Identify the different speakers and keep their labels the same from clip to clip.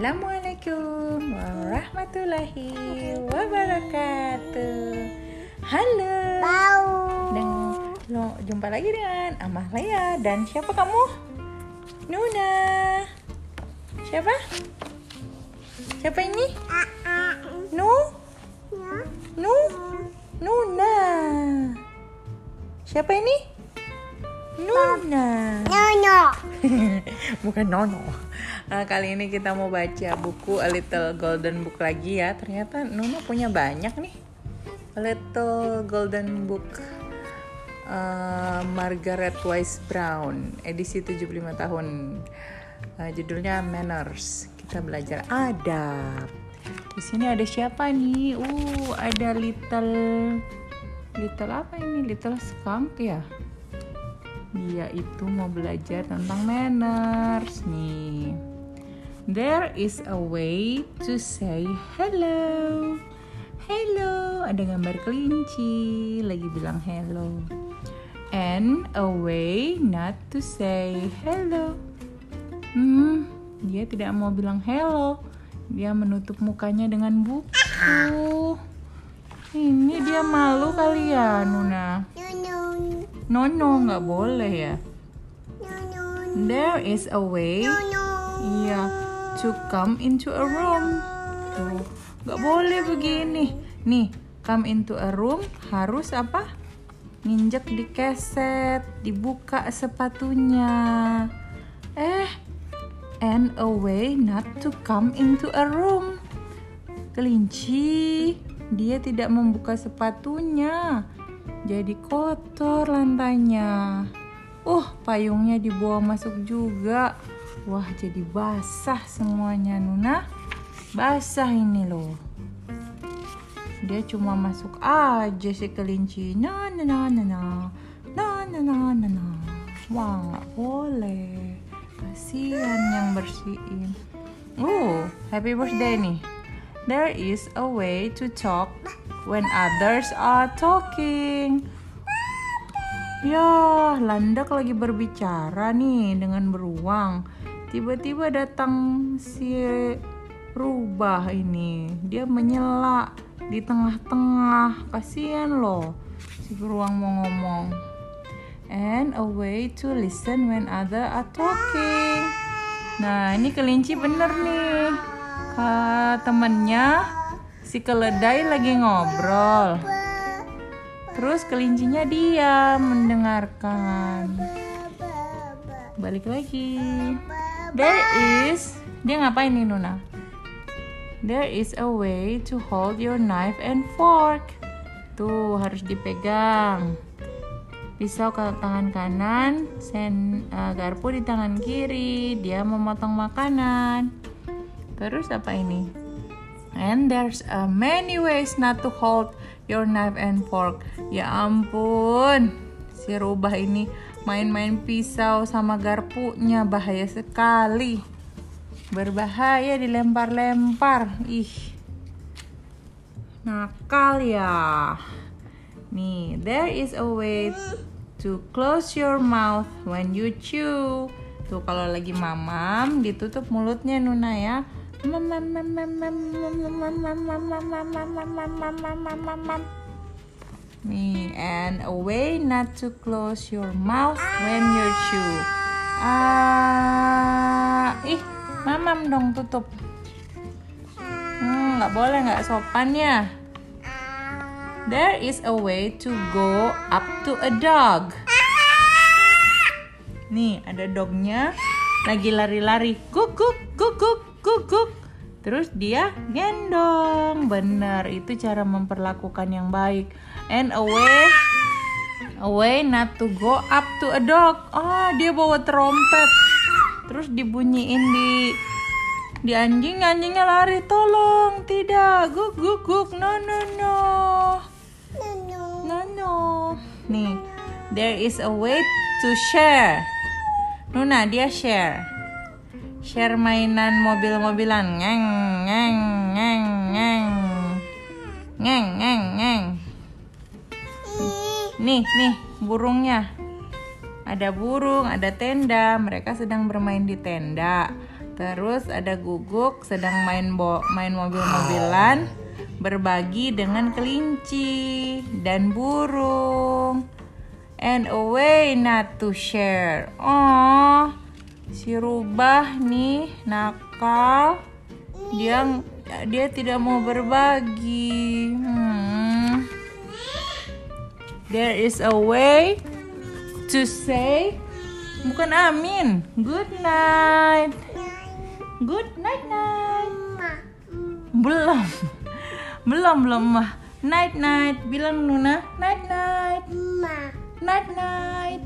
Speaker 1: Assalamualaikum warahmatullahi wabarakatuh. Halo. Dan lo jumpa lagi dengan Amah Lea dan siapa kamu? Nuna. Siapa? Siapa ini? Nu? Nu? Nuna. Siapa ini? Nuna.
Speaker 2: Nono.
Speaker 1: Bukan Nono. Nah, kali ini kita mau baca buku A Little Golden Book lagi ya. Ternyata Nuna punya banyak nih. A Little Golden Book uh, Margaret Wise Brown edisi 75 tahun. Uh, judulnya Manners. Kita belajar adab. Di sini ada siapa nih? Uh, ada Little Little apa ini? Little Skunk ya? Dia itu mau belajar tentang manners nih. There is a way to say hello. Hello, ada gambar kelinci lagi bilang hello. And a way not to say hello. Hmm, dia tidak mau bilang hello. Dia menutup mukanya dengan buku. Ini dia malu kali ya, Nuna.
Speaker 2: Nono.
Speaker 1: Nono nggak boleh ya. There is a way, iya, to come into a room. Tuh, nggak boleh begini. Nih, come into a room harus apa? Nginjek di keset, dibuka sepatunya. Eh, and a way not to come into a room. Kelinci, dia tidak membuka sepatunya. Jadi kotor lantainya. Uh, payungnya dibawa masuk juga. Wah, jadi basah semuanya, Nuna. Basah ini loh. Dia cuma masuk aja si kelinci. Na na na na na. Na na na na na. Wah, nggak boleh. Kasihan yang bersihin. Oh, happy birthday nih. There is a way to talk when others are talking. Ya, landak lagi berbicara nih dengan beruang. Tiba-tiba datang si rubah ini. Dia menyela di tengah-tengah. Kasihan loh. Si beruang mau ngomong. And a way to listen when other are talking. Nah, ini kelinci bener nih. Temennya si keledai lagi ngobrol. Terus kelincinya diam mendengarkan. Balik lagi. There is dia ngapain nih Nuna? There is a way to hold your knife and fork. Tuh harus dipegang. Pisau ke tangan kanan, sen uh, garpu di tangan kiri. Dia memotong makanan. Terus apa ini? And there's a many ways not to hold your knife and fork. Ya ampun, si rubah ini main-main pisau sama garpunya bahaya sekali. Berbahaya dilempar-lempar. Ih. Nakal ya. Nih, there is a way to close your mouth when you chew. Tuh kalau lagi mamam ditutup mulutnya Nuna ya. Nih, and a way not to close your mouth when you chew. Ah, ih, mamam dong tutup. Hmm, nggak boleh nggak sopan ya. There is a way to go up to a dog. Nih, ada dognya lagi lari-lari. Guguk, guguk, guguk. Terus dia gendong. Bener, itu cara memperlakukan yang baik. And a way, a way not to go up to a dog. Ah, dia bawa trompet. Terus dibunyiin di di anjing, anjingnya lari. Tolong, tidak. Guk, guk, guk. No, no, no.
Speaker 2: Nono.
Speaker 1: No, no. Nih, there is a way to share. Nuna, dia share. Share mainan mobil-mobilan. Ngeng, ngeng, ngeng, ngeng. Ngeng, ngeng, ngeng. Nih, nih, burungnya. Ada burung, ada tenda. Mereka sedang bermain di tenda. Terus ada guguk sedang main bo main mobil-mobilan berbagi dengan kelinci dan burung. And a way not to share. Oh, si rubah nih nakal. Dia dia tidak mau berbagi. Hmm. There is a way to say bukan amin. Good night. Good night night. Belum. Belum belum mah. Night night. Bilang Nuna. Night night. Night night.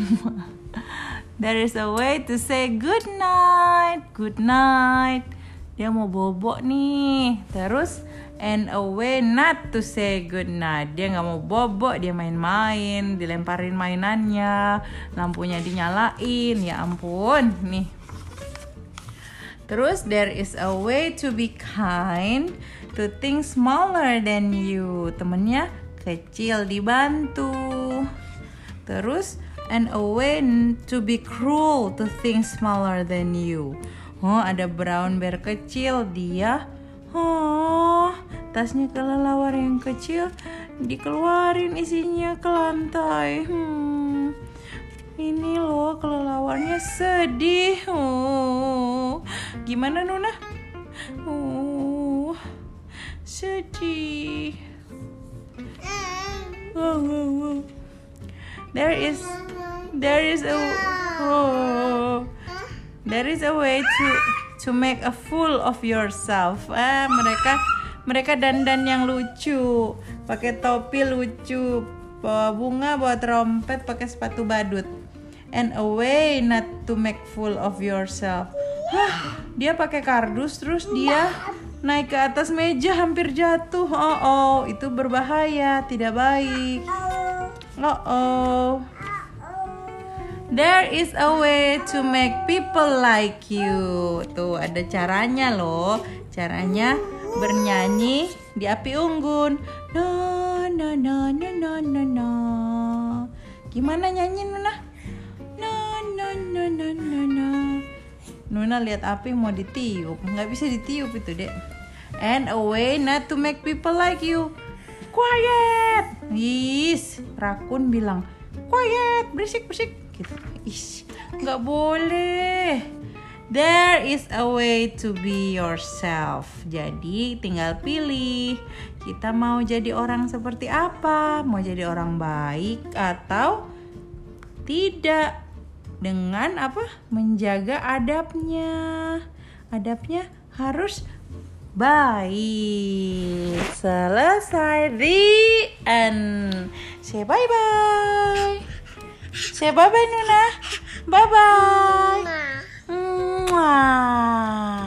Speaker 1: There is a way to say good night. Good night. Dia mau bobok nih. Terus and a way not to say good night. Dia nggak mau bobok, dia main-main, dilemparin mainannya, lampunya dinyalain. Ya ampun, nih. Terus there is a way to be kind to things smaller than you. Temennya kecil dibantu. Terus and a way to be cruel to things smaller than you. Oh, ada brown bear kecil dia. Oh, tasnya kelelawar yang kecil dikeluarin isinya ke lantai. Hmm. Ini loh kelelawarnya sedih. Oh. Gimana Nuna? Oh. Sedih. Oh, oh, oh. There is there is a oh, there is a way to to make a fool of yourself. Ah, mereka mereka dandan yang lucu, pakai topi lucu, bawa bunga, bawa trompet, pakai sepatu badut. And a way not to make fool of yourself. Dia pakai kardus terus dia naik ke atas meja hampir jatuh. Oh, oh, itu berbahaya, tidak baik. Oh, oh. There is a way to make people like you. Tuh, ada caranya loh. Caranya bernyanyi di api unggun. No, no, no, no, no, no, no. Gimana nyanyi Nuna? No, no, no, no, no, no. Nuna lihat api mau ditiup. Nggak bisa ditiup itu, Dek. And a way not to make people like you. Quiet. Is, Rakun bilang, quiet, berisik, berisik. Gitu. Is, nggak boleh. There is a way to be yourself. Jadi tinggal pilih. Kita mau jadi orang seperti apa? Mau jadi orang baik atau tidak? Dengan apa? Menjaga adabnya. Adabnya harus baik. Selesai the end. Say bye bye. Say bye bye Nuna. Bye bye. Mwah.